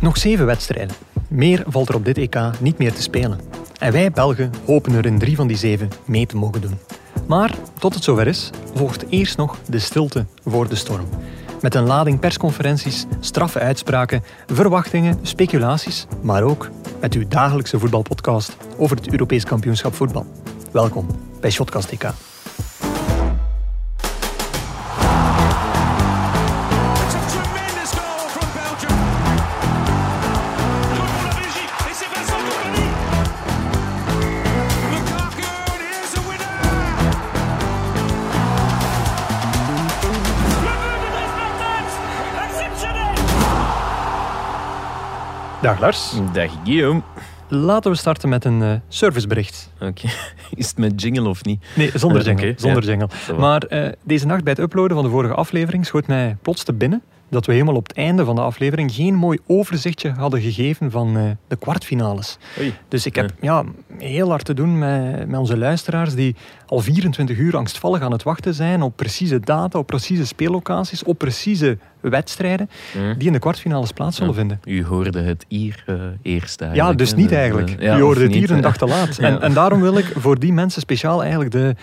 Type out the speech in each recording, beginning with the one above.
Nog zeven wedstrijden. Meer valt er op dit EK niet meer te spelen. En wij Belgen hopen er in drie van die zeven mee te mogen doen. Maar tot het zover is, volgt eerst nog de stilte voor de storm. Met een lading persconferenties, straffe uitspraken, verwachtingen, speculaties, maar ook met uw dagelijkse voetbalpodcast over het Europees kampioenschap voetbal. Welkom bij Shotcast EK. Dag Lars. Dag Guillaume. Laten we starten met een eh, servicebericht. Oké, is het met jingle of niet? Nee, zonder jingle. zonder jingle. Maar eh, deze nacht bij het uploaden van de vorige aflevering schoot mij plots te binnen dat we helemaal op het einde van de aflevering geen mooi overzichtje hadden gegeven van eh, de kwartfinales. Oei. Dus ik heb ja. heel hard te doen met, met onze luisteraars die al 24 uur angstvallig aan het wachten zijn op precieze data, op precieze speellocaties, op precieze wedstrijden die in de kwartfinales plaats zullen Ja. vinden. U hoorde het hier eh, eerst Ja, eigenlijk. dus hè. niet eigenlijk. ja, Je hoorde het hier een dag te laat. Ja. En, en daarom wil ik voor die mensen speciaal eigenlijk de,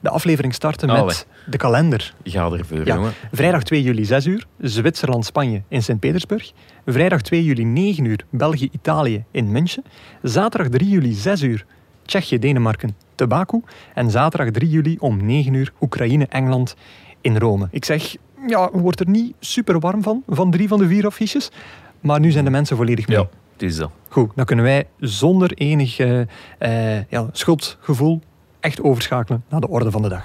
de aflevering starten met de kalender. Ga ervoor, Ja. jongen. Vrijdag 2 juli 6 uur, Zwitserland-Spanje in Sint-Petersburg. Vrijdag 2 juli 9 uur, België-Italië in München. Zaterdag 3 juli 6 uur, Tsjechië-Denemarken te Baku. En zaterdag 3 juli om 9 uur, Oekraïne-Engeland in Rome. Ik zeg, ja, wordt er niet super warm van, van drie van de vier affiches. Maar nu zijn de mensen volledig mee. Ja, het is dat. Goed, dan kunnen wij zonder enig eh, eh, ja, schuldgevoel echt overschakelen naar de orde van de dag.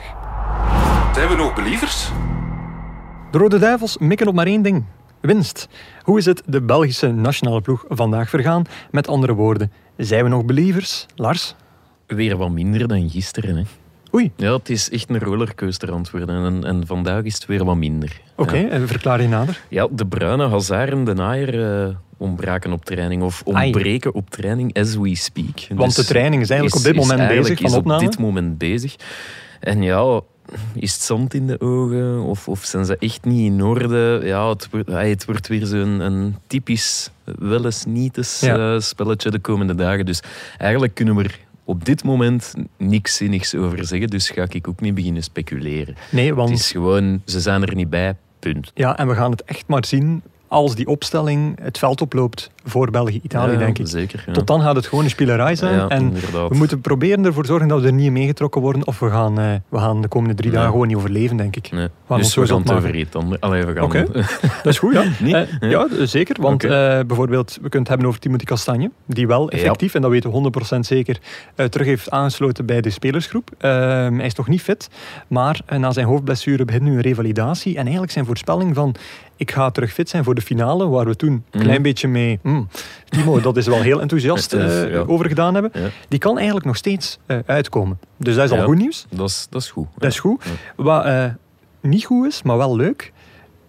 Zijn we nog believers? De Rode Duivels mikken op maar één ding. Winst. Hoe is het de Belgische nationale ploeg vandaag vergaan? Met andere woorden, zijn we nog believers? Lars? Weer wat minder dan gisteren. Hè. Oei, Ja, het is echt een rollercoaster worden. En, en vandaag is het weer wat minder. oké, Ja. eh, verklaar je nader. Ja, de Bruine, Hazard en de Naaier eh, ontbraken op training. Of Ai. ontbreken op training as we speak. Want Dus de training is eigenlijk is- op dit moment bezig van is op opname. dit moment bezig. En ja, is het zand in de ogen? Of, of zijn ze echt niet in orde? Ja, het, wordt- het wordt weer zo'n een typisch wel eens niet eens Ja. eh, spelletje de komende dagen. Dus eigenlijk kunnen we er op dit moment niks zinnigs over zeggen. Dus ga ik ook niet beginnen speculeren. Nee, want Het is gewoon, ze zijn er niet bij, punt. ja, en we gaan het echt maar zien als die opstelling het veld oploopt voor België-Italië, Ja, denk ik. Zeker. ja. Tot dan gaat het gewoon een spielerij zijn. Ja, en inderdaad. we moeten proberen ervoor zorgen dat we er niet meegetrokken worden. Of we gaan, eh, we gaan de komende drie dagen gewoon niet overleven, denk ik. Nee. Dus we gaan het opmaken. over anders. Allee, we gaan... Oké. Dat is goed, ja. Eh, ja, zeker. Want eh, bijvoorbeeld, we kunnen het hebben over Timothy Castagne, die wel effectief, en dat weten we 100% zeker, terug heeft aangesloten bij de spelersgroep. Ehm, hij is nog niet fit, maar na zijn hoofdblessure begint nu een revalidatie. En eigenlijk zijn voorspelling van ik ga terug fit zijn voor de finale, waar we toen een Mhm. klein beetje mee, hmm, Timo, dat is wel heel enthousiast eh, ja. over gedaan hebben, Ja. die kan eigenlijk nog steeds eh, uitkomen. Dus dat is al goed nieuws. Dat is, dat is goed. Dat is goed. Wat eh, niet goed is, maar wel leuk,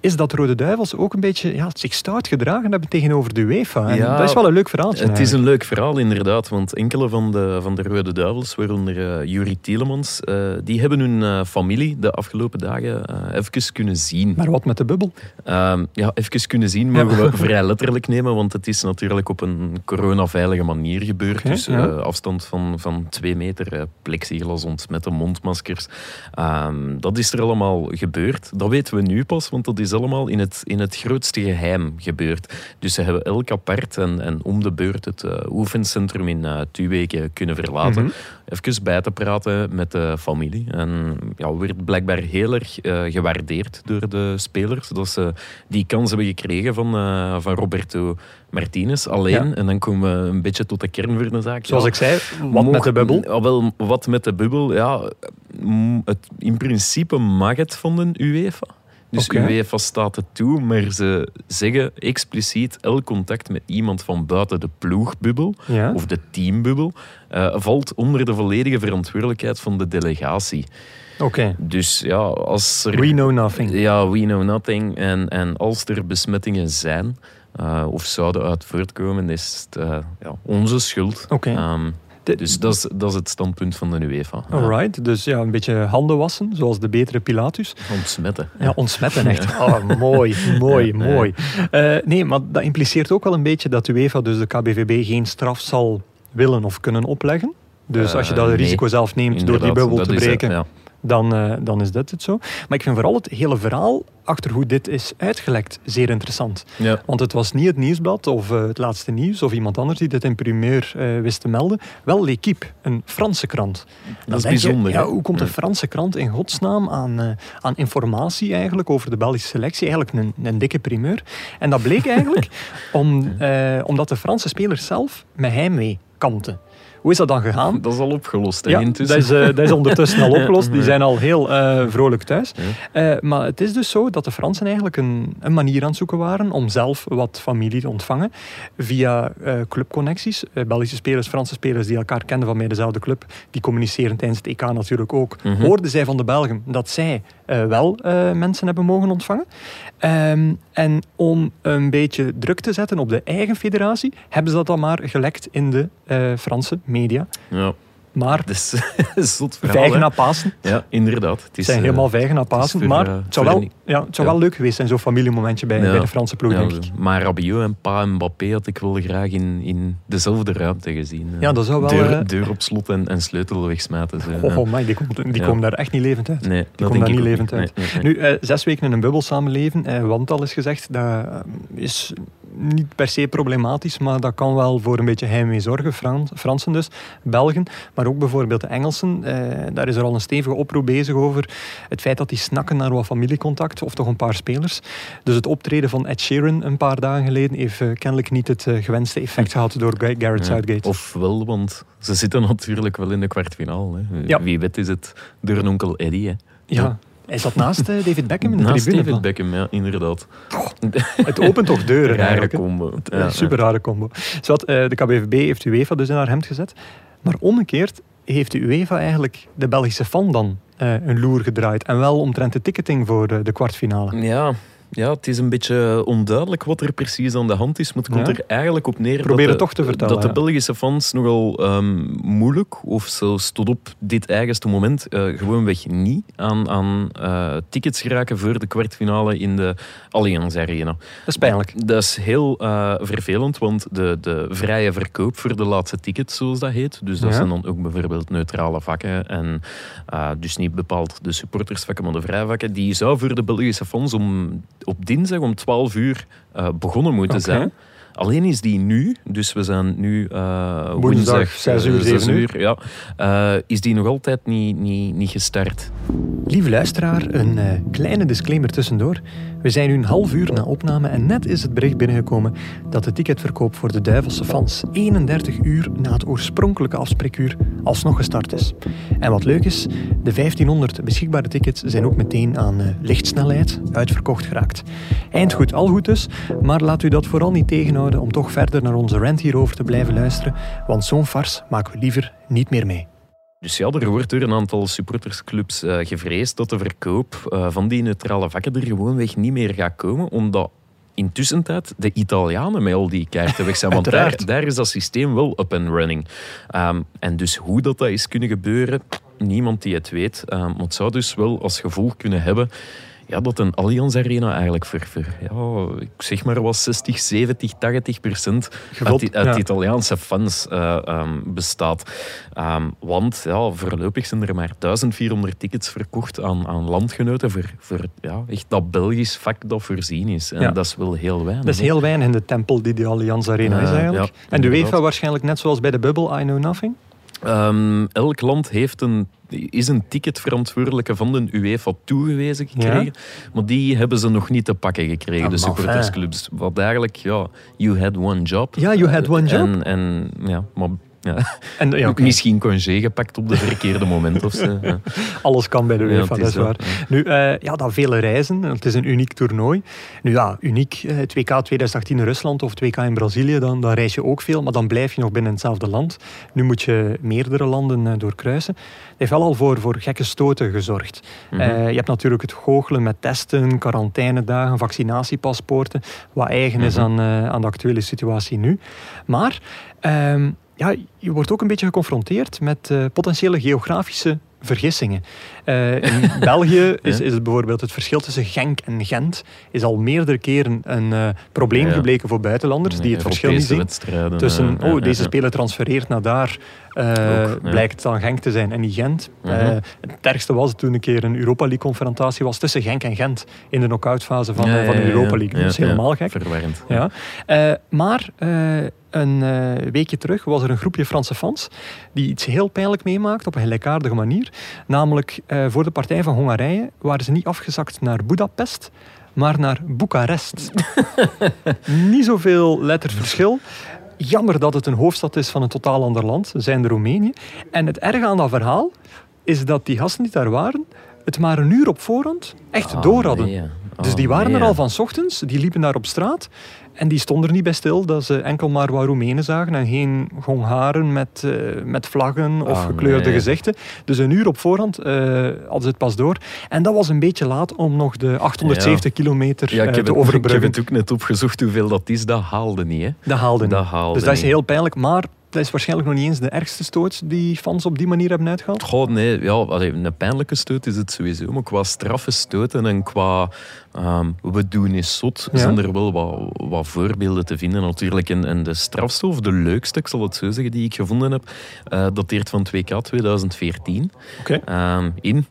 is dat de Rode Duivels ook een beetje ja, zich stout gedragen hebben tegenover de UEFA. Ja, dat is wel een leuk verhaaltje. Het is een leuk verhaal, inderdaad. Want enkele van de, van de Rode Duivels, waaronder eh Jurie Tielemans, eh, die hebben hun eh, familie de afgelopen dagen even kunnen zien. Maar wat met de bubbel? Ehm, ja, even kunnen zien mogen we vrij letterlijk nemen, want het is natuurlijk op een coronaveilige manier gebeurd. Dus ja. afstand van, van twee meter, plexiglas ontsmetten, mondmaskers. Ehm, dat is er allemaal gebeurd. Dat weten we nu pas, want dat is allemaal in het, in het grootste geheim gebeurd. Dus ze hebben elk apart en, en om de beurt het eh, oefencentrum in uh, Tuweken kunnen verlaten. Mhm. Even bij te praten met de familie. En ja, werd blijkbaar heel erg eh, gewaardeerd door de spelers. Dat ze die kans hebben gekregen van, eh, van Roberto Martinez alleen. Ja. En dan komen we een beetje tot de kern voor de zaak. Zoals Ja, ik zei, wat met de bubbel? Ja, wel, wat met de bubbel, ja. mm, Het, in principe mag het van de UEFA. Dus Oké. UEFA staat het toe, maar ze zeggen expliciet elk contact met iemand van buiten de ploegbubbel Ja. of de teambubbel eh, valt onder de volledige verantwoordelijkheid van de delegatie. Oké. Dus ja, als er... We know nothing. Ja, we know nothing. En, en als er besmettingen zijn, eh, of zouden uit voortkomen, is het eh, ja, onze schuld. Oké. Ehm, Dus dat is, dat is het standpunt van de UEFA. Alright, dus ja, een beetje handen wassen, zoals de betere Pilatus. Ontsmetten. Ja, ontsmetten echt. Oh, mooi, mooi, Ja, mooi. Eh, nee, maar dat impliceert ook wel een beetje dat de UEFA, dus de KBVB, geen straf zal willen of kunnen opleggen. Dus als je Eh, dat nee, risico zelf neemt door die bubbel te is breken, ja. Dan, eh, dan is dit het zo. Maar ik vind vooral het hele verhaal achter hoe dit is uitgelekt zeer interessant. Ja. Want het was niet het nieuwsblad of eh, het laatste nieuws of iemand anders die dit in primeur eh, wist te melden. Wel L'Equipe, een Franse krant. Dan Dat is je, bijzonder. ja, hoe komt een. Franse krant in godsnaam aan, aan informatie eigenlijk over de Belgische selectie? Eigenlijk een, een dikke primeur. En dat bleek eigenlijk om, omdat de Franse spelers zelf met heimwee kampten. Hoe is dat dan gegaan? Dat is al opgelost hè, Ja, dat is, eh, dat is ondertussen al opgelost. Die zijn al heel eh, vrolijk thuis. Eh, maar het is dus zo dat de Fransen eigenlijk een, een manier aan het zoeken waren om zelf wat familie te ontvangen. Via clubconnecties. Belgische spelers, Franse spelers die elkaar kenden van bij dezelfde club. Die communiceren tijdens het EK natuurlijk ook. Mhm. Hoorden zij van de Belgen dat zij wel mensen hebben mogen ontvangen. Ehm, en om een beetje druk te zetten op de eigen federatie, hebben ze dat dan maar gelekt in de Franse media. Ja, Maar een zot verhaal. vijgen na Pasen. Ja, inderdaad. Het is, zijn eh, helemaal vijgen na Pasen. voor, maar eh, het zou, wel, ja, het zou Ja. wel leuk geweest zijn, zo'n familiemomentje bij, Ja. bij de Franse ploeg, denk ik. Maar Rabiot en Pa Mbappé had ik wel graag in, in dezelfde ruimte gezien. eh. Ja, dat zou wel, Deur, deur op slot en, en sleutel wegsmijten. Zo. Oh, oh die, komt, die komen daar echt niet levend uit. Nee, dat komen daar niet levend uit. Nee, nee, nee. Nu, zes weken in een bubbel samenleven, eh, want al is gezegd, dat is niet per se problematisch, maar dat kan wel voor een beetje heimwee zorgen. Frans, Fransen dus, Belgen, maar ook bijvoorbeeld de Engelsen. Eh, daar is er al een stevige oproep bezig over het feit dat die snakken naar wat familiecontact, of toch een paar spelers. Dus het optreden van Ed Sheeran een paar dagen geleden heeft eh, kennelijk niet het eh, gewenste effect gehad door Ga- Gareth Ja, Southgate. Of wel, want ze zitten natuurlijk wel in de kwartfinale. Hè. Ja. Wie weet is het door een onkel Eddie. Hè. ja. Hij zat naast eh, David Beckham in de Naast tribune. David Beckham, ja, inderdaad. Het opent toch deuren Rare combo. Ja, Ja, super rare combo. Zowat, eh, de KBVB heeft UEFA dus in haar hemd gezet. Maar omgekeerd heeft de UEFA eigenlijk de Belgische fan dan eh, een loer gedraaid. En wel omtrent de ticketing voor de kwartfinale. Ja, ja, het is een beetje onduidelijk wat er precies aan de hand is. Maar het komt Ja. er eigenlijk op neer Probeer dat, het de, toch te vertellen, dat de. Belgische fans nogal ehm, moeilijk, of zelfs tot op dit eigenste moment, eh, gewoonweg niet aan, aan eh, tickets geraken voor de kwartfinale in de Allianz Arena. Dat is pijnlijk. Dat is heel eh, vervelend, want de, de vrije verkoop voor de laatste tickets, zoals dat heet, dus dat Ja. zijn dan ook bijvoorbeeld neutrale vakken en dus niet bepaald de supportersvakken, maar de vrije vakken, die zou voor de Belgische fans om, op dinsdag om 12 uur eh, begonnen moeten zijn. Alleen is die nu, dus we zijn nu eh, Woensdag, woensdag, zes eh, uur, uur. ja, eh, is die nog altijd niet, niet, niet gestart. Lieve luisteraar, een eh, kleine disclaimer tussendoor. We zijn nu een half uur na opname en net is het bericht binnengekomen dat de ticketverkoop voor de Duivelse fans 31 uur na het oorspronkelijke afspreekuur alsnog gestart is. En wat leuk is, de 1500 beschikbare tickets zijn ook meteen aan eh, lichtsnelheid uitverkocht geraakt. Eind goed, al goed dus, maar laat u dat vooral niet tegenhouden om toch verder naar onze rant hierover te blijven luisteren, want zo'n fars maken we liever niet meer mee. Dus ja, er wordt door een aantal supportersclubs eh, gevreesd dat de verkoop eh, van die neutrale vakken er gewoonweg niet meer gaat komen, omdat intussen tijd de Italianen met al die kaarten weg zijn. Want daar, is dat systeem wel up and running. Ehm, en dus hoe dat, dat is kunnen gebeuren, niemand die het weet. Ehm, maar het zou dus wel als gevolg kunnen hebben ja, dat een Allianz Arena eigenlijk voor, voor ja, ik zeg maar wat 60, 70, 80 procent uit, uit ja. Italiaanse fans eh, ehm, bestaat. Ehm, want ja, voorlopig zijn er maar 1400 tickets verkocht aan, aan landgenoten voor, voor ja, echt dat Belgisch vak dat voorzien is. En Ja. dat is wel heel weinig. Dat is heel weinig in de tempel die de Allianz Arena is Eh, eigenlijk. en de. UEFA waarschijnlijk net zoals bij de Bubble, I Know Nothing. Ehm, elk land heeft een, is een ticketverantwoordelijke van de UEFA toegewezen gekregen. Maar die hebben ze nog niet te pakken gekregen, de supportersclubs. Wat eigenlijk, ja, you had one job. Ja, you had one job. En, en ja, maar ja, En ja, misschien congé gepakt op de verkeerde moment of zo. Ja. alles kan bij de UEFA, dat is waar. Nu, eh, ja, dat vele reizen, het is een uniek toernooi. Nu ja, uniek, eh, het WK 2018 in Rusland of het WK in Brazilië, dan, dan reis je ook veel, maar dan blijf je nog binnen hetzelfde land. Nu moet je meerdere landen eh, doorkruisen. Het heeft wel al voor, voor gekke stoten gezorgd. Mhm. Je hebt natuurlijk het goochelen met testen, quarantainedagen, vaccinatiepaspoorten, wat eigen is Mhm. aan, aan de actuele situatie nu. Maar ehm, ja, je wordt ook een beetje geconfronteerd met eh, potentiële geografische vergissingen. Eh, in België is, is het bijvoorbeeld het verschil tussen Genk en Gent is al meerdere keren een eh, probleem gebleken voor buitenlanders die het verschil niet zien. Tussen, eh, oh, deze speler transfereert naar daar, Ook, blijkt dan Genk te zijn en niet Gent. Mhm. Het ergste was toen een keer een Europa League confrontatie was tussen Genk en Gent in de knock-outfase van, van de Europa. League. Dat is helemaal gek. Verwarrend. Ja. Maar een weekje terug was er een groepje Franse fans die iets heel pijnlijk meemaakt op een gelijkaardige manier. Namelijk voor de Partij van Hongarije waren ze niet afgezakt naar Budapest, maar naar Boekarest. niet zoveel letterverschil. Jammer dat het een hoofdstad is van een totaal ander land, zijn de Roemenië. En het erge aan dat verhaal is dat die gasten die daar waren, het maar een uur op voorhand echt Ah, door hadden. nee, ja. Dus Ah, die waren er al van 's ochtends, die liepen daar op straat en die stonden er niet bij stil dat ze enkel maar wat Roemenen zagen en geen Hongaren met, eh, met vlaggen of Ah, gekleurde nee. gezichten. Dus een uur op voorhand eh, hadden ze het pas door. En dat was een beetje laat om nog de 870 kilometer Ja, eh, ik heb, te het, ik heb overbruggen. het ook net opgezocht hoeveel dat is. Dat haalde niet, hè. Dat haalde niet. Haalde dus dat is heel pijnlijk, maar dat is waarschijnlijk nog niet eens de ergste stoot die fans op die manier hebben uitgehaald. Goh, nee, ja, een pijnlijke stoot is het sowieso. Maar qua straffe stoten en qua ehm, we doen is zot, Ja. zijn er wel wat, wat voorbeelden te vinden natuurlijk. En, en de strafste, of de leukste, ik zal het zo zeggen, die ik gevonden heb, eh dateert van 2K 2014 Oké. ehm, in.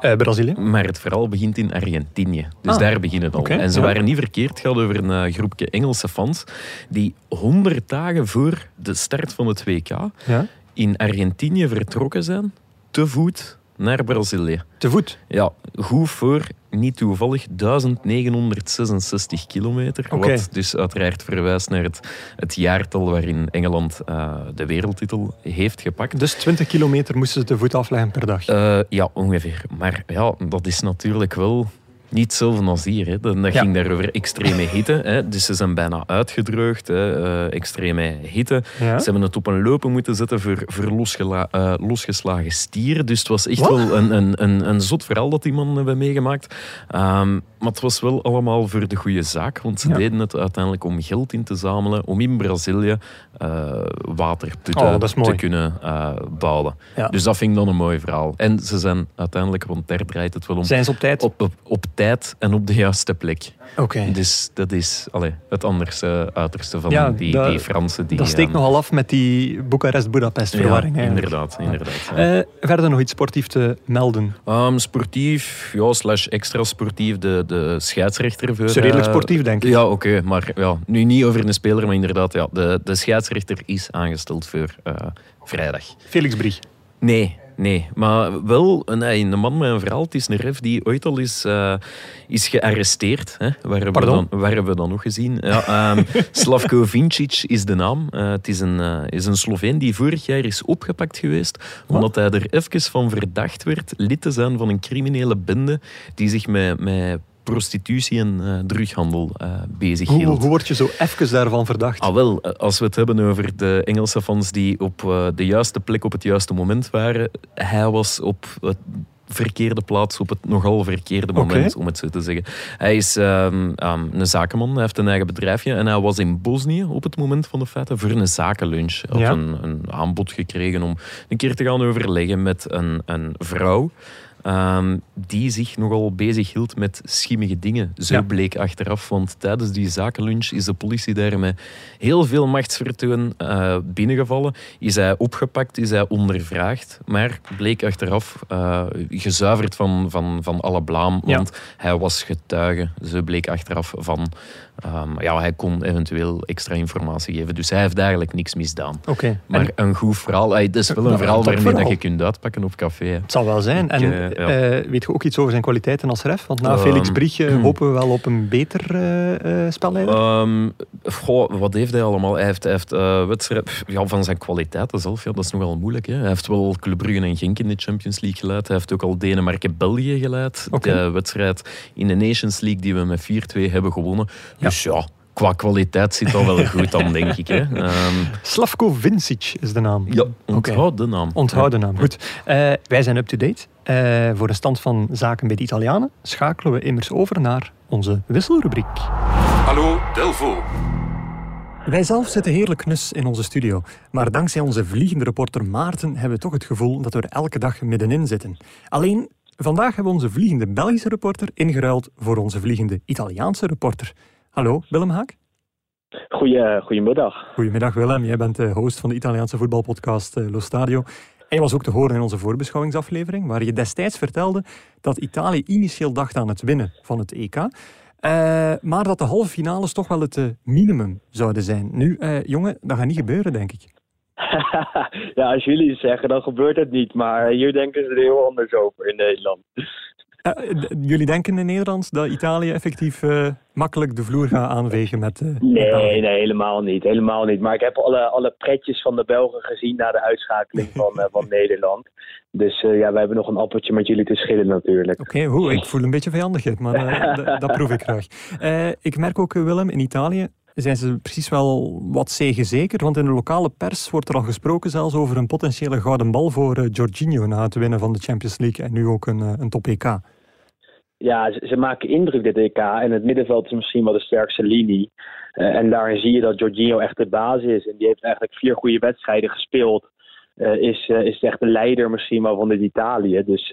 Eh, Brazilië. Maar het verhaal begint in Argentinië. Dus Ah, daar begint het al. en ze ja. waren niet verkeerd. Het gaat over een eh, groepje Engelse fans die 100 dagen voor de start van het WK Ja. in Argentinië vertrokken zijn, te voet naar Brazilië. Te voet. Ja, goed voor, niet toevallig, 1966 kilometer. Oké. Wat dus uiteraard verwijst naar het, het jaartal waarin Engeland eh, de wereldtitel heeft gepakt. Dus 20 kilometer moesten ze te voet afleggen per dag. Eh, ja, ongeveer. Maar ja, dat is natuurlijk wel niet hetzelfde als hier. Hè. Dat, dat Ja. ging daar over extreme hitte. Hè. Dus ze zijn bijna uitgedroogd. Hè. eh, extreme hitte. Ja. Ze hebben het op een lopen moeten zetten voor, voor losgela- eh, losgeslagen stieren. Dus het was echt wel een, een, een, een zot verhaal dat die mannen hebben meegemaakt. Ehm, maar het was wel allemaal voor de goede zaak. Want ze Ja. deden het uiteindelijk om geld in te zamelen. Om in Brazilië eh, waterputten Oh, te kunnen eh, bouwen. Dus dat vind ik dan een mooi verhaal. En ze zijn uiteindelijk, want daar draait het wel om, Zijn ze op tijd? op, op, op tijd en op de juiste plek. Oké. Dus dat is allee, het anderste, uiterste van Ja, die, dat- die Fransen. Die, dat steekt ehm, nogal af met die Boekarest-Budapest verwarring. ja, inderdaad. inderdaad ja. Eh, verder nog iets sportief te melden. Ehm, sportief, ja, slash extra sportief, de, de scheidsrechter. Voor, Dat is redelijk eh, sportief, denk ik. Ja, oké, maar ja, nu niet over een speler, maar inderdaad, ja, de, de scheidsrechter is aangesteld voor eh, vrijdag. Felix Brie. Nee, nee. Maar wel een, een man met een verhaal. Het is een ref die ooit al is, eh, is gearresteerd. Hè? Waar, hebben we dan, waar hebben we dan nog gezien? Ja, ehm, Slavko Vincic is de naam. Eh, het is een, eh, is een Sloveen die vorig jaar is opgepakt geweest. Omdat hij er even van verdacht werd lid te zijn van een criminele bende die zich met, met prostitutie en eh, drughandel eh bezig Hoe, hield. hoe word je zo even daarvan verdacht? Ah, wel, eh, als we het hebben over de Engelse fans die op de juiste plek op het juiste moment waren. Hij was op het verkeerde plaats op het nogal verkeerde moment, om het zo te zeggen. Hij is ehm, ehm, een zakenman, hij heeft een eigen bedrijfje en hij was in Bosnië op het moment van de feiten voor een zakenlunch. Hij had een, een aanbod gekregen om een keer te gaan overleggen met een, een vrouw. Ehm, die zich nogal bezig hield met schimmige dingen. Zo Ja. bleek achteraf, want tijdens die zakenlunch is de politie daar met heel veel machtsvertoon eh, binnengevallen. Is hij opgepakt, is hij ondervraagd, maar bleek achteraf eh, gezuiverd van, van, van alle blaam, Ja. want hij was getuige. Zo bleek achteraf van, ehm, ja, hij kon eventueel extra informatie geven. Dus hij heeft eigenlijk niks misdaan. Oké. Maar En een goed verhaal, dat is wel een verhaal een waarmee dat je kunt uitpakken op café. hè. het zal wel zijn. Ik, En eh, ja. eh, weet je ook iets over zijn kwaliteiten als ref? Want na Ehm, Felix Brie eh, hopen we wel op een beter eh eh spelleider. Ehm, goh, wat heeft hij allemaal? Hij heeft, hij heeft wedstrijd, ja, van zijn kwaliteiten zelf, ja, dat is nogal moeilijk. Hè. Hij heeft wel Club Brugge en Genk in de Champions League geleid. Hij heeft ook al Denemarken-België geleid. De wedstrijd in de Nations League die we met 4-2 hebben gewonnen. Dus ja, qua kwaliteit zit dat wel goed dan, denk ik. Hè. Ehm, Slavko Vincic is de naam. ja, onthoud de naam. Onthoud de naam. Goed. Wij zijn up-to-date. Eh, voor de stand van zaken bij de Italianen schakelen we immers over naar onze wisselrubriek. Hallo Delvo. Wij zelf zitten heerlijk knus in onze studio. Maar dankzij onze vliegende reporter Maarten hebben we toch het gevoel dat we er elke dag middenin zitten. Alleen, vandaag hebben we onze vliegende Belgische reporter ingeruild voor onze vliegende Italiaanse reporter. Hallo, Willem Haak. Goeie, goedemiddag. Goedemiddag Willem, jij bent de host van de Italiaanse voetbalpodcast eh, Lo Stadio. Je was ook te horen in onze voorbeschouwingsaflevering, waar je destijds vertelde dat Italië initieel dacht aan het winnen van het EK. eh, maar dat de halve finales toch wel het eh, minimum zouden zijn. Nu, eh, jongen, dat gaat niet gebeuren, denk ik. ja, als jullie het zeggen, dan gebeurt het niet. Maar hier denken ze er heel anders over in Nederland. Eh, d- jullie denken in Nederland dat Italië effectief eh, makkelijk de vloer gaat aanvegen met... eh, Nee, helemaal niet. Helemaal niet. Maar ik heb alle, alle pretjes van de Belgen gezien na de uitschakeling van, eh, van Nederland. Dus eh, ja, wij hebben nog een appeltje met jullie te schillen natuurlijk. Oké, hoe, ik voel een beetje vijandigheid, maar eh, dat proef ik graag. Eh, ik merk ook, eh, Willem, in Italië zijn ze precies wel wat zeker, want in de lokale pers wordt er al gesproken zelfs over een potentiële gouden bal voor eh, Jorginho na het winnen van de Champions League en nu ook een, eh, een top EK. Ja, ze, maken indruk dit EK. En het middenveld is misschien wel de sterkste linie. Eh, en daarin zie je dat Jorginho echt de basis is. En die heeft eigenlijk vier goede wedstrijden gespeeld. Is, is echt de leider misschien wel van dit Italië. Dus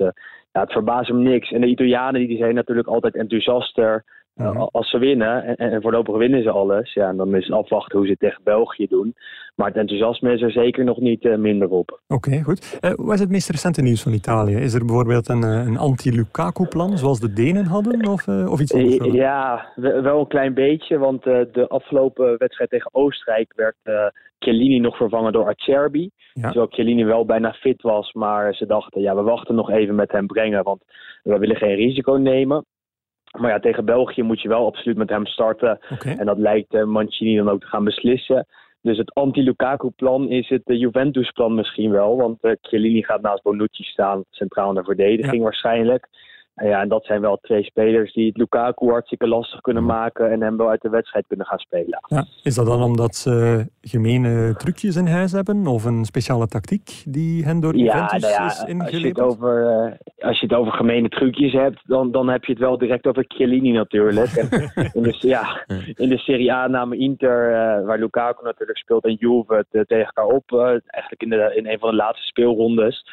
ja, het verbaast hem niks. En de Italianen die zijn natuurlijk altijd enthousiaster Mhm. als ze winnen. En, en voorlopig winnen ze alles. Ja, en dan is het afwachten hoe ze het tegen België doen. Maar het enthousiasme is er zeker nog niet eh, minder op. Oké, goed. Eh, wat is het meest recente nieuws van Italië? Is er bijvoorbeeld een, eh, een anti-Lukaku-plan, zoals de Denen hadden, of, of iets anders? Ja, we- wel een klein beetje. Want de afgelopen wedstrijd tegen Oostenrijk werd Chiellini nog vervangen door Acerbi. Ja. Terwijl Chiellini wel bijna fit was. Maar ze dachten, ja, we wachten nog even met hem brengen. Want we willen geen risico nemen. Maar ja, tegen België moet je wel absoluut met hem starten. En dat lijkt eh, Mancini dan ook te gaan beslissen. Dus het anti-Lukaku-plan is het eh, Juventus-plan misschien wel. Want eh Chiellini gaat naast Bonucci staan, centraal in de verdediging waarschijnlijk. En ja, en dat zijn wel twee spelers die het Lukaku hartstikke lastig kunnen maken en hem wel uit de wedstrijd kunnen gaan spelen. Ja. Is dat dan omdat ze gemene trucjes in huis hebben, of een speciale tactiek die hen door Ja, Juventus nou ja, is als je, het ingeleverd? over, eh, als je het over gemene trucjes hebt, dan, dan heb je het wel direct over Chiellini natuurlijk. En in, de, ja, in de Serie A namen Inter, eh, waar Lukaku natuurlijk speelt, en Juve het eh, tegen elkaar op. eigenlijk in, de, in een van de laatste speelrondes.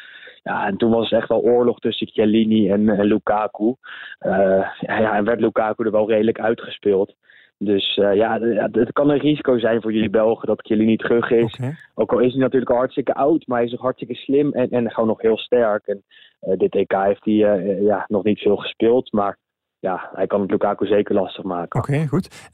Ja, en toen was het echt wel oorlog tussen Chiellini en, en Lukaku. Eh, ja, en werd Lukaku er wel redelijk uitgespeeld. Dus eh, ja, het kan een risico zijn voor jullie Belgen dat Chiellini terug is. Ook al is hij natuurlijk al hartstikke oud, maar hij is ook hartstikke slim en, en gewoon nog heel sterk. En eh, dit EK heeft hij ja, nog niet veel gespeeld, maar ja, hij kan het Lukaku zeker lastig maken. Oké, goed.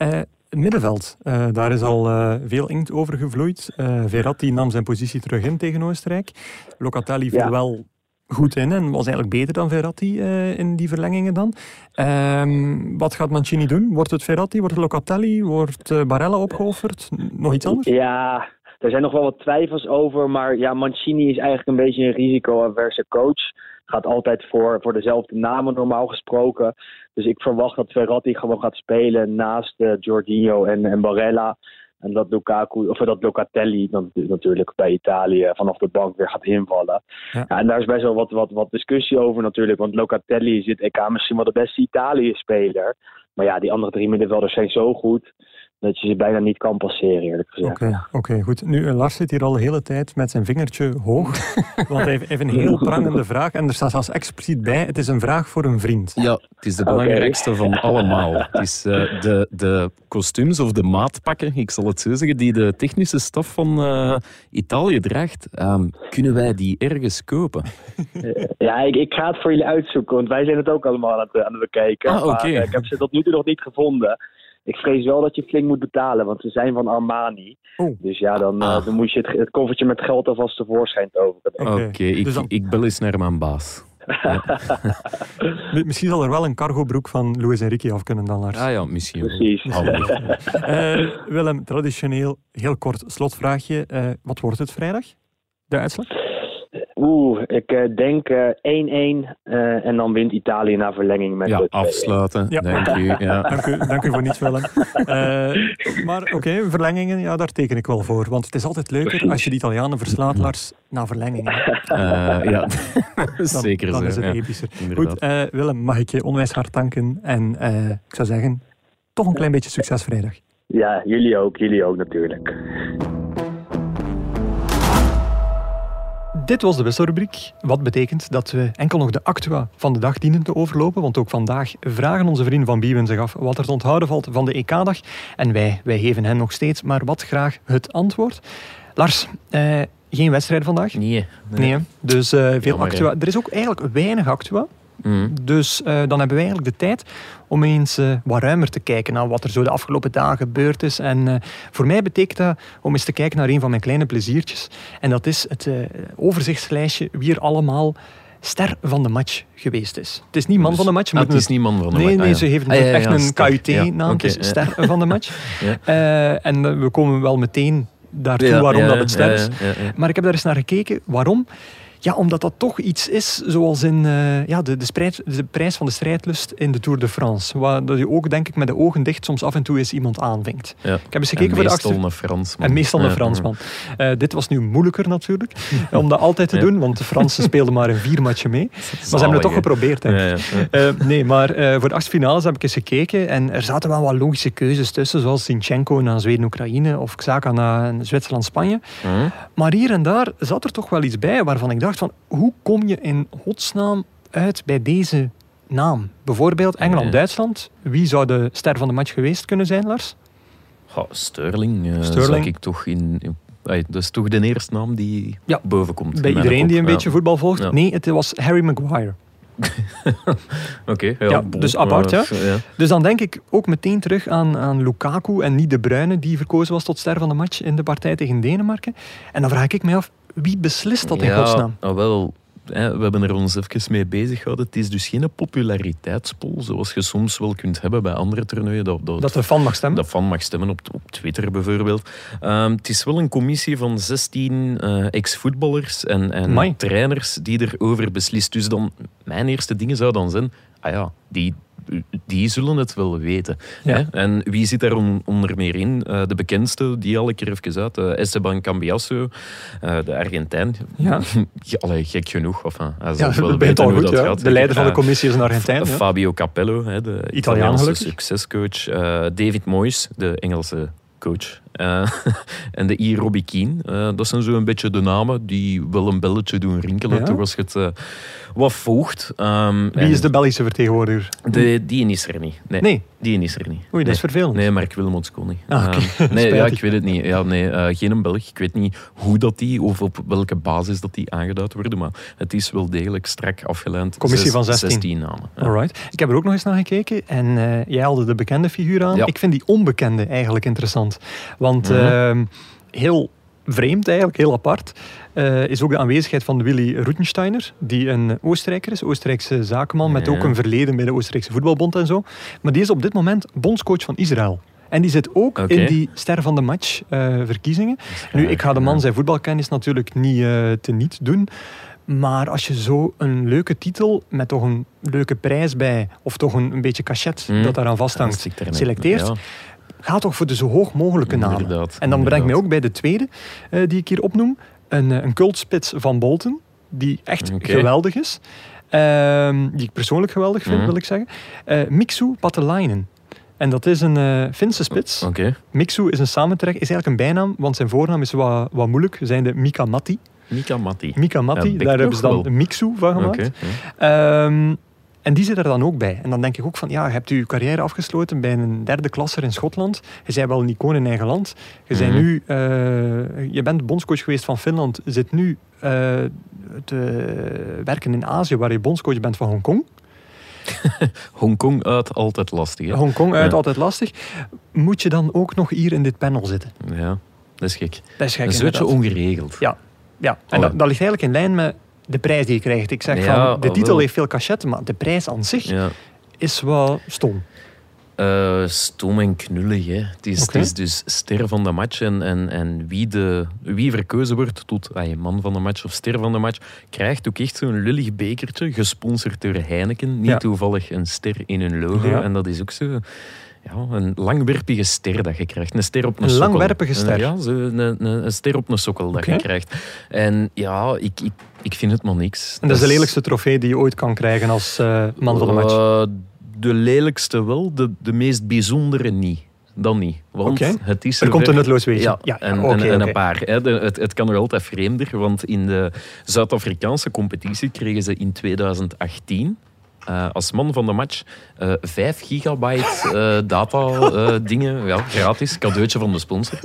Het middenveld, eh, daar is al eh, veel inkt over gevloeid. Eh, Verratti nam zijn positie terug in tegen Oostenrijk. Locatelli viel Ja. wel goed in en was eigenlijk beter dan Verratti in die verlengingen dan. Ehm, wat gaat Mancini doen? Wordt het Verratti, wordt het Locatelli, wordt Barella opgeofferd? Nog iets anders? Ja, er zijn nog wel wat twijfels over, maar ja, Mancini is eigenlijk een beetje een risico-averse coach. Gaat altijd voor, voor dezelfde namen normaal gesproken. Dus ik verwacht dat Verratti gewoon gaat spelen naast eh, Jorginho en, en Barella. En dat Lukaku, of dat Locatelli dan natuurlijk bij Italië vanaf de bank weer gaat invallen. Ja. Ja. en daar is best wel wat, wat, wat discussie over natuurlijk. Want Locatelli is dit EK misschien wel de beste Italië-speler. Maar ja, die andere drie middenvelders zijn zo goed dat je ze bijna niet kan passeren, eerlijk gezegd. Oké, oké, goed. Nu, eh, Lars zit hier al de hele tijd met zijn vingertje hoog. want hij heeft, een heel prangende vraag. En er staat zelfs expliciet bij, het is een vraag voor een vriend. Ja, het is de belangrijkste van allemaal. Het is eh, de, de kostuums of de maatpakken, ik zal het zo zeggen, die de technische staf van eh, Italië draagt. Ehm, kunnen wij die ergens kopen? Ja, ik, ik ga het voor jullie uitzoeken, want wij zijn het ook allemaal aan het, aan het bekijken. Ah, oké. Maar ik heb ze tot nu toe nog niet gevonden. Ik vrees wel dat je flink moet betalen, want ze zijn van Armani. Oh. Dus ja, dan, eh, Ah. dan moet je het, het koffertje met geld alvast tevoorschijn toveren. Oké, ik, dus dan- ik bel eens naar mijn baas. Mi- Misschien zal er wel een cargobroek van Luis Enrique af kunnen dan, Lars. Ah ja, misschien. Precies. Eh, Willem, traditioneel, heel kort slotvraagje. Eh, wat wordt het vrijdag? De uitslag? Oeh, ik eh, denk eh, 1-1 eh, en dan wint Italië na verlenging met Ja, de 2-1. afsluiten. Ja. Dank u. Ja. Dank u, dank u voor niets, Willem. Eh, maar oké, verlengingen, ja, daar teken ik wel voor. Want het is altijd leuker als je de Italianen verslaat, Lars, na verlengingen. Eh, ja. Dan, Zeker dan zo. is het ja. epischer. Inderdaad. Goed, eh, Willem, mag ik je onwijs hard danken. En eh, ik zou zeggen, toch een klein beetje succes vrijdag. Ja, jullie ook, jullie ook natuurlijk. Dit was de wisselrubriek. Wat betekent dat we enkel nog de actua van de dag dienen te overlopen. Want ook vandaag vragen onze vrienden van Biewen zich af wat er te onthouden valt van de EK-dag. En wij, wij geven hen nog steeds maar wat graag het antwoord. Lars, eh, geen wedstrijd vandaag? Nee. Nee, dus eh, veel Jammer, actua. Er is ook eigenlijk weinig actua. Mhm. Dus eh, dan hebben we eigenlijk de tijd om eens eh, wat ruimer te kijken naar wat er zo de afgelopen dagen gebeurd is. En eh, voor mij betekent dat om eens te kijken naar een van mijn kleine pleziertjes. En dat is het overzichtslijstje wie er allemaal ster van de match geweest is. Het is niet man Dus- van de match. Ah, het is niet man van de Nee, match. nee, Ah, ja. ze heeft Ah, ja, ja, echt ja, een. KUT-naam. Oké, ja. ster van de match. Ja. En we komen wel meteen daartoe waarom dat het ster is. Maar ik heb daar eens naar gekeken. Waarom? Ja, omdat dat toch iets is zoals in eh, ja, de, de, spreid- de prijs van de strijdlust in de Tour de France. Waar dat je ook, denk ik, met de ogen dicht soms af en toe eens iemand aanvinkt. Ja. Ik heb eens En gekeken voor de een Fransman. En meestal een Fransman. Eh, dit was nu moeilijker natuurlijk, om dat altijd te doen, want de Fransen speelden maar in vier matchen mee. Maar ze hebben het toch hè. geprobeerd. Eh, nee, maar voor de achtste finales heb ik eens gekeken en er zaten wel wat logische keuzes tussen, zoals Sinchenko naar Zweden-Oekraïne of Xhaka naar Zwitserland-Spanje. Mhm. Maar hier en daar zat er toch wel iets bij waarvan ik dacht van, hoe kom je in godsnaam uit bij deze naam? Bijvoorbeeld Engeland-Duitsland. Wie zou de ster van de match geweest kunnen zijn, Lars? Sterling, Sterling. zag ik toch in... dat is toch de eerste naam die Ja. boven komt. Bij iedereen die een Ja. beetje voetbal volgt? Ja. Nee, het was Harry Maguire. Oké, ja, Ja, bon, dus apart, eh, ja. Dus dan denk ik ook meteen terug aan, aan Lukaku en niet De Bruyne, die verkozen was tot ster van de match in de partij tegen Denemarken. En dan vraag ik mij af, wie beslist dat in ja, godsnaam? ah, wel, hè, we hebben er ons even mee bezig gehouden. Het is dus geen populariteitspol, zoals je soms wel kunt hebben bij andere toernooien. Dat, dat, Dat de fan mag stemmen? dat van mag stemmen op, op Twitter bijvoorbeeld. Ehm, het is wel een commissie van 16 eh, ex-voetballers en, en trainers die erover beslist. Dus dan, mijn eerste dingen zou dan zijn, ah ja, die, die zullen het wel weten. Ja. Hè? En wie zit daar on- onder meer in? Eh, de bekendste, die al een keer even uit, eh, Esteban Cambiasso, eh, de Argentijn. Ja. Allee, gek genoeg. Of, hij Ja, wel weten al hoe goed. dat Ja. gaat. De leider van de commissie is een Argentijn. Fabio Capello, hè, de Italiaan Italiaanse succescoach. David Moyes, de Engelse coach. Eh, en de I. Robbie Keane. Eh, dat zijn zo een beetje de namen die wel een belletje doen rinkelen. Ja. Als je het eh, wat volgt. Ehm, Wie is de Belgische vertegenwoordiger? de, Die is er niet. Nee, Nee. Die is er niet. Oei, dat nee. is vervelend. Nee, Mark Wilmots kon niet. Ah. Ehm, nee, ja, ik weet het niet. Ja, nee, eh, geen een Belg. Ik weet niet hoe dat die of op welke basis dat die aangeduid worden, maar het is wel degelijk strak afgeleid. Commissie Zes- van 16. 16 namen. Ja. Alright. Ik heb er ook nog eens naar gekeken en eh, jij haalde de bekende figuur aan. Ja. Ik vind die onbekende eigenlijk interessant. Want Mhm. ehm, heel vreemd eigenlijk, heel apart, eh, is ook de aanwezigheid van Willy Rutensteiner, die een Oostenrijker is, Oostenrijkse zakenman, met ook een verleden bij de Oostenrijkse voetbalbond en zo. Maar die is op dit moment bondscoach van Israël. En die zit ook in die ster van de match eh, verkiezingen. Nu, ik ga de man zijn voetbalkennis natuurlijk niet eh te niet doen. Maar als je zo een leuke titel met toch een leuke prijs bij, of toch een, een beetje cachet Mm. dat daaraan vasthangt, selecteert, Ja, ga toch voor de zo hoog mogelijke namen. Inderdaad, En dan breng ik mij ook bij de tweede eh, die ik hier opnoem. Een, eh, een cultspits van Bolton, die echt geweldig is. Ehm, die ik persoonlijk geweldig vind, Mhm. wil ik zeggen. Eh Miksu Patelainen. En dat is een eh Finse spits. Miksu is een samentrek, is eigenlijk een bijnaam, want zijn voornaam is wat, wat moeilijk. Zijn de Mika Matti. Mika Matti. Mika Matti, Ja, dik daar hebben ze dan wel. Miksu van gemaakt. Ehm, en die zit er dan ook bij. En dan denk ik ook van, ja, hebt je carrière afgesloten bij een derde klasser in Schotland. Je bent wel een icoon in eigen land. Je, bent Mhm. nu, eh, je bent bondscoach geweest van Finland. Zit nu eh, te werken in Azië, waar je bondscoach bent van Hongkong. Hongkong uit, altijd lastig. Hè? Hongkong uit, Ja. altijd lastig. Moet je dan ook nog hier in dit panel zitten? Ja, dat is gek. Dat is gek, Een beetje ongeregeld. Ja, ja. en Oh. dat, dat ligt eigenlijk in lijn met de prijs die je krijgt. Ik zeg Ja, van, de titel heeft veel cachet, maar de prijs aan zich Ja. is wel stom. Eh, stom en knullig. Hè. Het, is, Oké. het is dus ster van de match. En, en, en wie, de, wie verkozen wordt tot ah, man van de match of ster van de match, krijgt ook echt zo'n lullig bekertje, gesponsord door Heineken. Niet Ja. toevallig een ster in hun logo. Ja. En dat is ook zo... Ja, een langwerpige ster dat je krijgt. Een ster op een, Een sokkel. langwerpige ster? Een- Ja, zo een, ster op een sokkel dat je krijgt. En ja, ik, ik, ik vind het maar niks. En dat is de lelijkste trofee die je ooit kan krijgen als eh, man van de match. Eh, de lelijkste wel, de, de meest bijzondere niet. dan niet. Want het is Er komt zover- een nutloos wezen. Ja, Ja, en, een paar. Hè. De- het, het kan nog altijd vreemder, want in de Zuid-Afrikaanse competitie kregen ze in 2018 eh, als man van de match eh 5 gigabyte eh, data dingen, ja, gratis, cadeautje van de sponsor.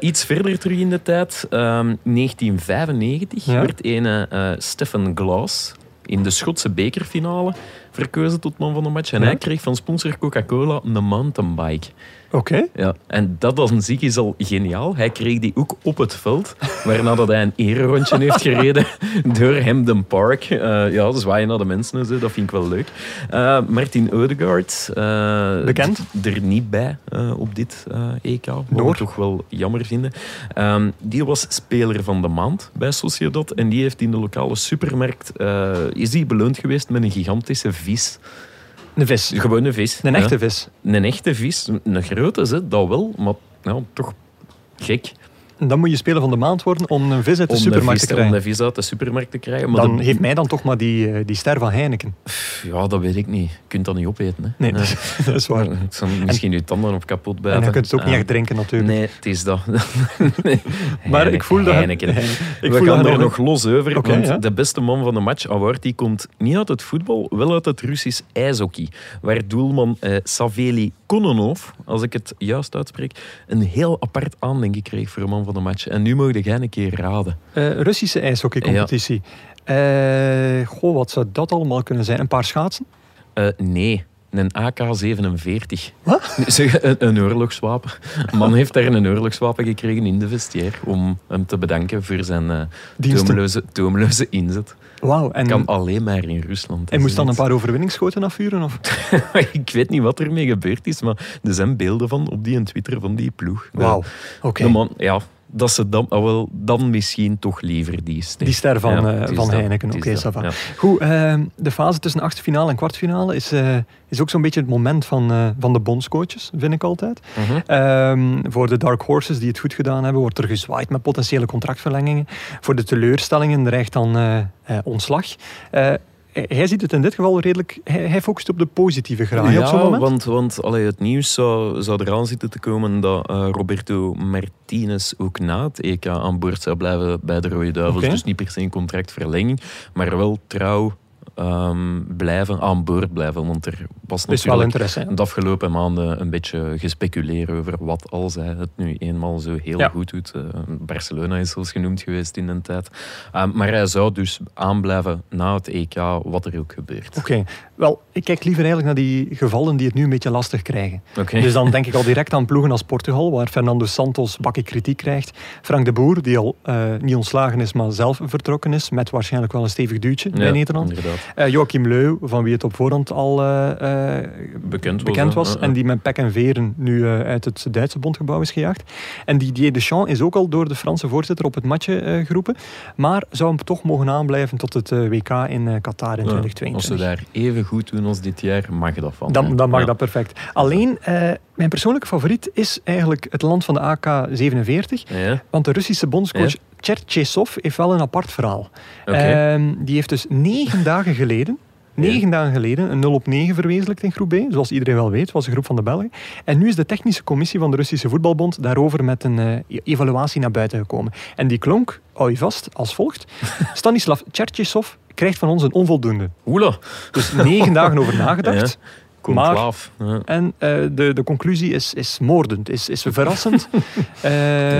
Iets verder terug in de tijd, ehm, 1995 Ja. werd ene eh Stephen Glass in de Schotse bekerfinale verkozen tot man van de match. En Ja. hij kreeg van sponsor Coca-Cola een mountainbike. Oké. Ja, en dat aan zich is al geniaal. Hij kreeg die ook op het veld, waarna dat hij een ererondje heeft gereden door Hamden Park. Eh, ja, zwaaien naar de mensen en zo, dat vind ik wel leuk. Eh, Martin Odegaard. eh, Bekend? Er niet bij op dit EK, wat Noor. toch wel jammer vinden. Ehm, die was speler van de maand bij Sociedad en die heeft in de lokale supermarkt is die beloond geweest met een gigantische vis. Een vis. Gewoon een vis. Een ja. echte vis. Een echte vis, een grote dat wel, maar toch gek. En dan moet je speler van de maand worden om een vis uit de Om supermarkt de te vis, om krijgen. de vis uit de supermarkt te krijgen. Maar Dan de- geeft mij dan toch maar die, eh, die ster van Heineken. Ja, dat weet ik niet. Je kunt dat niet opeten. Hè. Nee, dat is waar. Het zal misschien je tanden op kapot En bijten. je kunt het ook niet Ah, echt drinken natuurlijk. Nee, het is dat. Maar ik voel dat... Heineken. Ik We voel gaan dat er nog los over, Oké, want ja. de beste man van de match, award, die komt niet uit het voetbal, wel uit het Russisch ijshockey. Waar doelman eh, Saveli Kononov, als ik het juist uitspreek, een heel apart aandenken kreeg voor een man van de match. En nu mogen jij een keer raden. Eh, Russische ijshockeycompetitie. Eh, goh, wat zou dat allemaal kunnen zijn? Een paar schaatsen? Eh, nee, een AK-47. Wat? Zeg, een, een oorlogswapen. Een man heeft daar een oorlogswapen gekregen in de vestiaire om hem te bedanken voor zijn toomloze, inzet. Wauw. En, Kan alleen maar in Rusland. en moest dan een paar overwinningsschoten afvuren? Of? Ik weet niet wat ermee gebeurd is, maar er zijn beelden van op die en Twitter van die ploeg. Wauw. Oké. De man, ja, dat ze dan, ah, wel, dan misschien toch liever die ster. Die ster van, Ja, eh, van Heineken. Oké, ja. Goed, ehm, de fase tussen achtste finale en kwartfinale is, eh, is ook zo'n beetje het moment van, eh, van de bondscoaches, vind ik altijd. Mhm. Ehm, voor de Dark Horses die het goed gedaan hebben, wordt er gezwaaid met potentiële contractverlengingen. Voor de teleurstellingen dreigt dan ontslag. Eh, hij ziet het in dit geval redelijk... Hij, hij focust op de positieve graai op zo'n moment. want, want allee, het nieuws zou, zou eraan zitten te komen dat eh, Roberto Martinez ook na het EK aan boord zou blijven bij de Rode Duivels. Dus niet per se een contractverlenging, maar wel trouw ehm, blijven, aan boord blijven. Want er was wel natuurlijk de afgelopen maanden een beetje gespeculeerd over wat als hij het nu eenmaal zo heel Ja. goed doet. Eh, Barcelona is zelfs genoemd geweest in een tijd. Um, maar hij zou dus aanblijven na het EK, wat er ook gebeurt. Oké, wel, ik kijk liever eigenlijk naar die gevallen die het nu een beetje lastig krijgen. Dus dan denk ik al direct aan ploegen als Portugal, waar Fernando Santos bakken kritiek krijgt. Frank de Boer, die al eh, niet ontslagen is, maar zelf vertrokken is, met waarschijnlijk wel een stevig duwtje bij Ja, Nederland. Inderdaad. Eh, Joachim Leu, van wie het op voorhand al eh, eh, Bekend was. bekend En die met pek en veren nu uit het Duitse bondgebouw is gejaagd. En Didier Deschamps is ook al door de Franse voorzitter op het matje geroepen. Maar zou hem toch mogen aanblijven tot het WK in Qatar in Ja, 2022. Als ze daar even goed doen als dit jaar, mag dat van. Dan, dan mag dat perfect. Alleen, mijn persoonlijke favoriet is eigenlijk het land van de AK-47. Ja, Want de Russische bondscoach. Cherchesov heeft wel een apart verhaal. Ehm, die heeft dus negen dagen geleden, negen dagen geleden, een 0 op 9 verwezenlijkt in groep B. Zoals iedereen wel weet, was een groep van de Belgen. En nu is de technische commissie van de Russische voetbalbond daarover met een eh, evaluatie naar buiten gekomen. En die klonk, hou je vast, als volgt. Stanislav Cherchesov krijgt van ons een onvoldoende. Oela. Dus negen dagen over nagedacht. Conclaaf. Ja. En eh, de, de conclusie is, is moordend, is, is verrassend. Eh,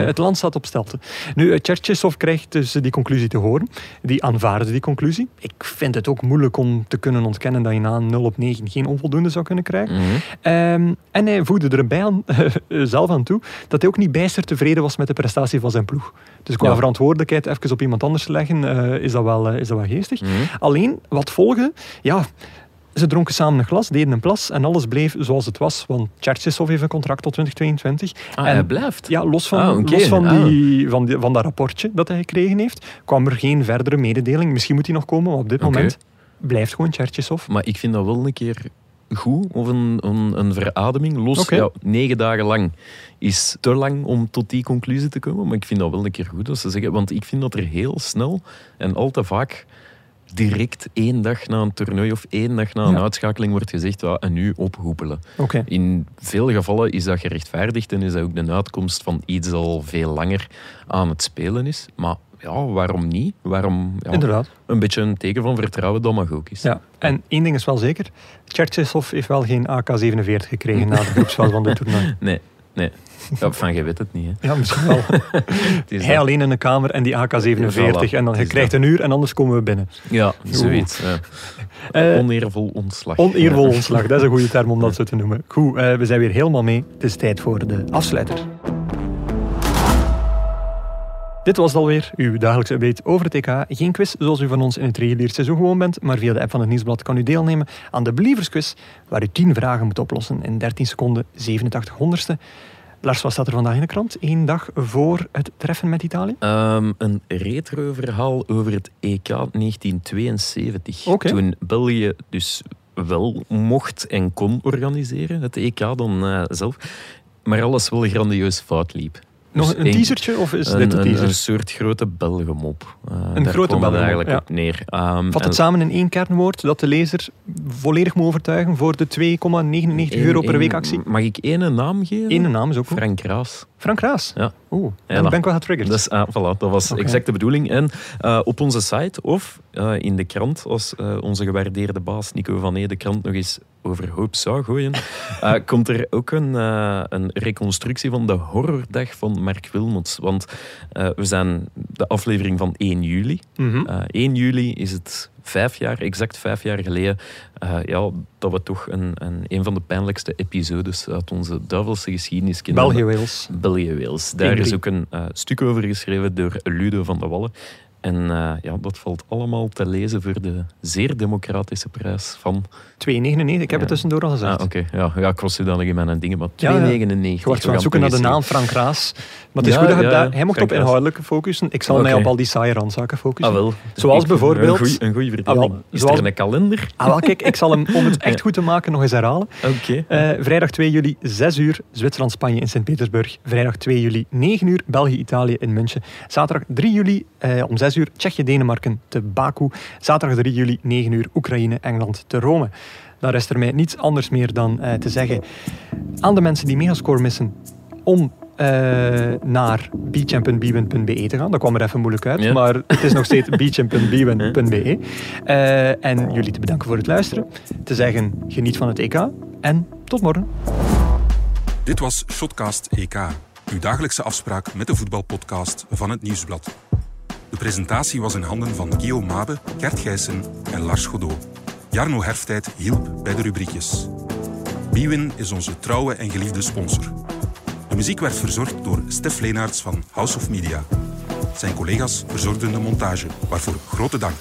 Het land staat op stelte. Nu, uh, Cherchesov krijgt dus die conclusie te horen. Die aanvaarde die conclusie. Ik vind het ook moeilijk om te kunnen ontkennen dat je na een 0 op 9 geen onvoldoende zou kunnen krijgen. Mhm. Ehm, en hij voegde erbij aan, zelf aan toe dat hij ook niet bijster tevreden was met de prestatie van zijn ploeg. Dus qua Ja. verantwoordelijkheid even op iemand anders leggen, eh, is, dat wel, eh, is dat wel geestig. Mhm. Alleen, wat volgde, ja, ze dronken samen een glas, deden een plas en alles bleef zoals het was. Want Cherchesov heeft een contract tot 2022. Ah, En- hij blijft. Ja, los van, Ah, los van, Ah. die, van, die, van dat rapportje dat hij gekregen heeft, kwam er geen verdere mededeling. Misschien moet hij nog komen, maar op dit moment blijft gewoon Cherchesov. Maar ik vind dat wel een keer goed, of een, een, een verademing. Los, Oké. ja, negen dagen lang is te lang om tot die conclusie te komen. Maar ik vind dat wel een keer goed dat ze zeggen. Want ik vind dat er heel snel en al te vaak direct één dag na een toernooi of één dag na een Ja. uitschakeling wordt gezegd, ja, en nu ophoepelen. In veel gevallen is dat gerechtvaardigd en is dat ook de uitkomst van iets dat al veel langer aan het spelen is. Maar ja, waarom niet? Waarom ja, Inderdaad. een beetje een teken van vertrouwen dat mag ook is. Ja. En één ding is wel zeker. Tjertsesov heeft wel geen AK-47 gekregen na de groepsfase van dit toernooi. Nee, nee. Ja, van, je weet het niet. Hè. Ja, misschien wel. Hij dat. alleen in een kamer en die AK-47. Voilà, en dan je krijgt een uur en anders komen we binnen. Ja, zoiets. Ja. Eh, Oneervol ontslag. Oneervol Ja. ontslag, dat is een goede term om dat zo te noemen. Goed, eh, we zijn weer helemaal mee. Het is tijd voor de afsluiter. Dit was het alweer, uw dagelijkse update over het EK. Geen quiz zoals u van ons in het reguliere seizoen gewoon bent, maar via de app van het Nieuwsblad kan u deelnemen aan de Believers Quiz, waar u 10 vragen moet oplossen in 13 seconden 87 honderdste. Lars, wat staat er vandaag in de krant? Eén dag voor het treffen met Italië? Ehm, een retro-verhaal over het EK 1972. Oké. Toen België dus wel mocht en kon organiseren, het EK dan eh, zelf. Maar alles wel grandieus fout liep. Nog Dus een één- teasertje of is een, dit een, teaser? een soort grote Belgemop. Eh, Een daar grote Belgemop, eigenlijk ja. op neer. Ehm, Vat het samen in één kernwoord dat de lezer volledig moet overtuigen voor de 2,99 euro per week actie. Mag ik één naam geven? Eén naam is ook goed. Frank Raas. Frank Raas. Ja. Oeh, Ja, ben ik wel getriggerd. Dat, is, ah, voilà, dat was Oké. exact de bedoeling. En eh, op onze site of eh, in de krant, als eh, onze gewaardeerde baas Nico van Ee de krant nog eens overhoop zou gooien, eh, komt er ook een, een reconstructie van de horrordag van Mark Wilmots. Want we zijn de aflevering van 1 juli. Mhm. Eh, 1 juli is het vijf jaar, exact vijf jaar geleden, ja, dat we toch een, een, een van de pijnlijkste episodes uit onze duivelse geschiedenis kennen. België-Wales. België-Wales. Daar is ook een stuk over geschreven door Ludo van de Wallen. En eh, ja, dat valt allemaal te lezen voor de zeer democratische prijs van... 2,99. Ik heb Ja. het tussendoor al gezegd. Ah, oké. Ja, ja, ik was zodanig in mijn dingen, maar 2,99. Ja, ja. We Ik was gaan aan het zoeken naar de nog naam Frank Raas. Maar het is goed dat je daar... Hij mocht Frank op inhoudelijke focussen. Ik zal mij op al die saaie randzaken focussen. Ah, wel. Zoals Ik- bijvoorbeeld- Een goede vertelling. Ah. Is Zoals- er een kalender? Ah, wel, kijk, ik zal hem, om het echt goed te maken, nog eens herhalen. Oké. Eh, vrijdag 2 juli, 6 uur, Zwitserland-Spanje in Sint-Petersburg. Vrijdag 2 juli, 9 uur, België-Italië in München. Zaterdag 3 juli, eh, om 6 uur, Tsjechië-Denemarken te Baku. Zaterdag 3 juli, 9 uur, Oekraïne-Engeland te Rome. Dan rest er mij niets anders meer dan eh, te zeggen aan de mensen die Megascore missen om eh, naar beachamp.bwin.be te gaan. Dat kwam er even moeilijk uit, Ja. maar het is nog steeds beachamp.bwin.be. Eh, en jullie te bedanken voor het luisteren. Te zeggen, geniet van het EK en tot morgen. Dit was Shotcast EK, uw dagelijkse afspraak met de voetbalpodcast van het Nieuwsblad. De presentatie was in handen van Guillaume Mabe, Gert Gijssen en Lars Godot. Jarno Herftijd hielp bij de rubriekjes. Bwin is onze trouwe en geliefde sponsor. De muziek werd verzorgd door Stef Leenaerts van House of Media. Zijn collega's verzorgden de montage, waarvoor grote dank.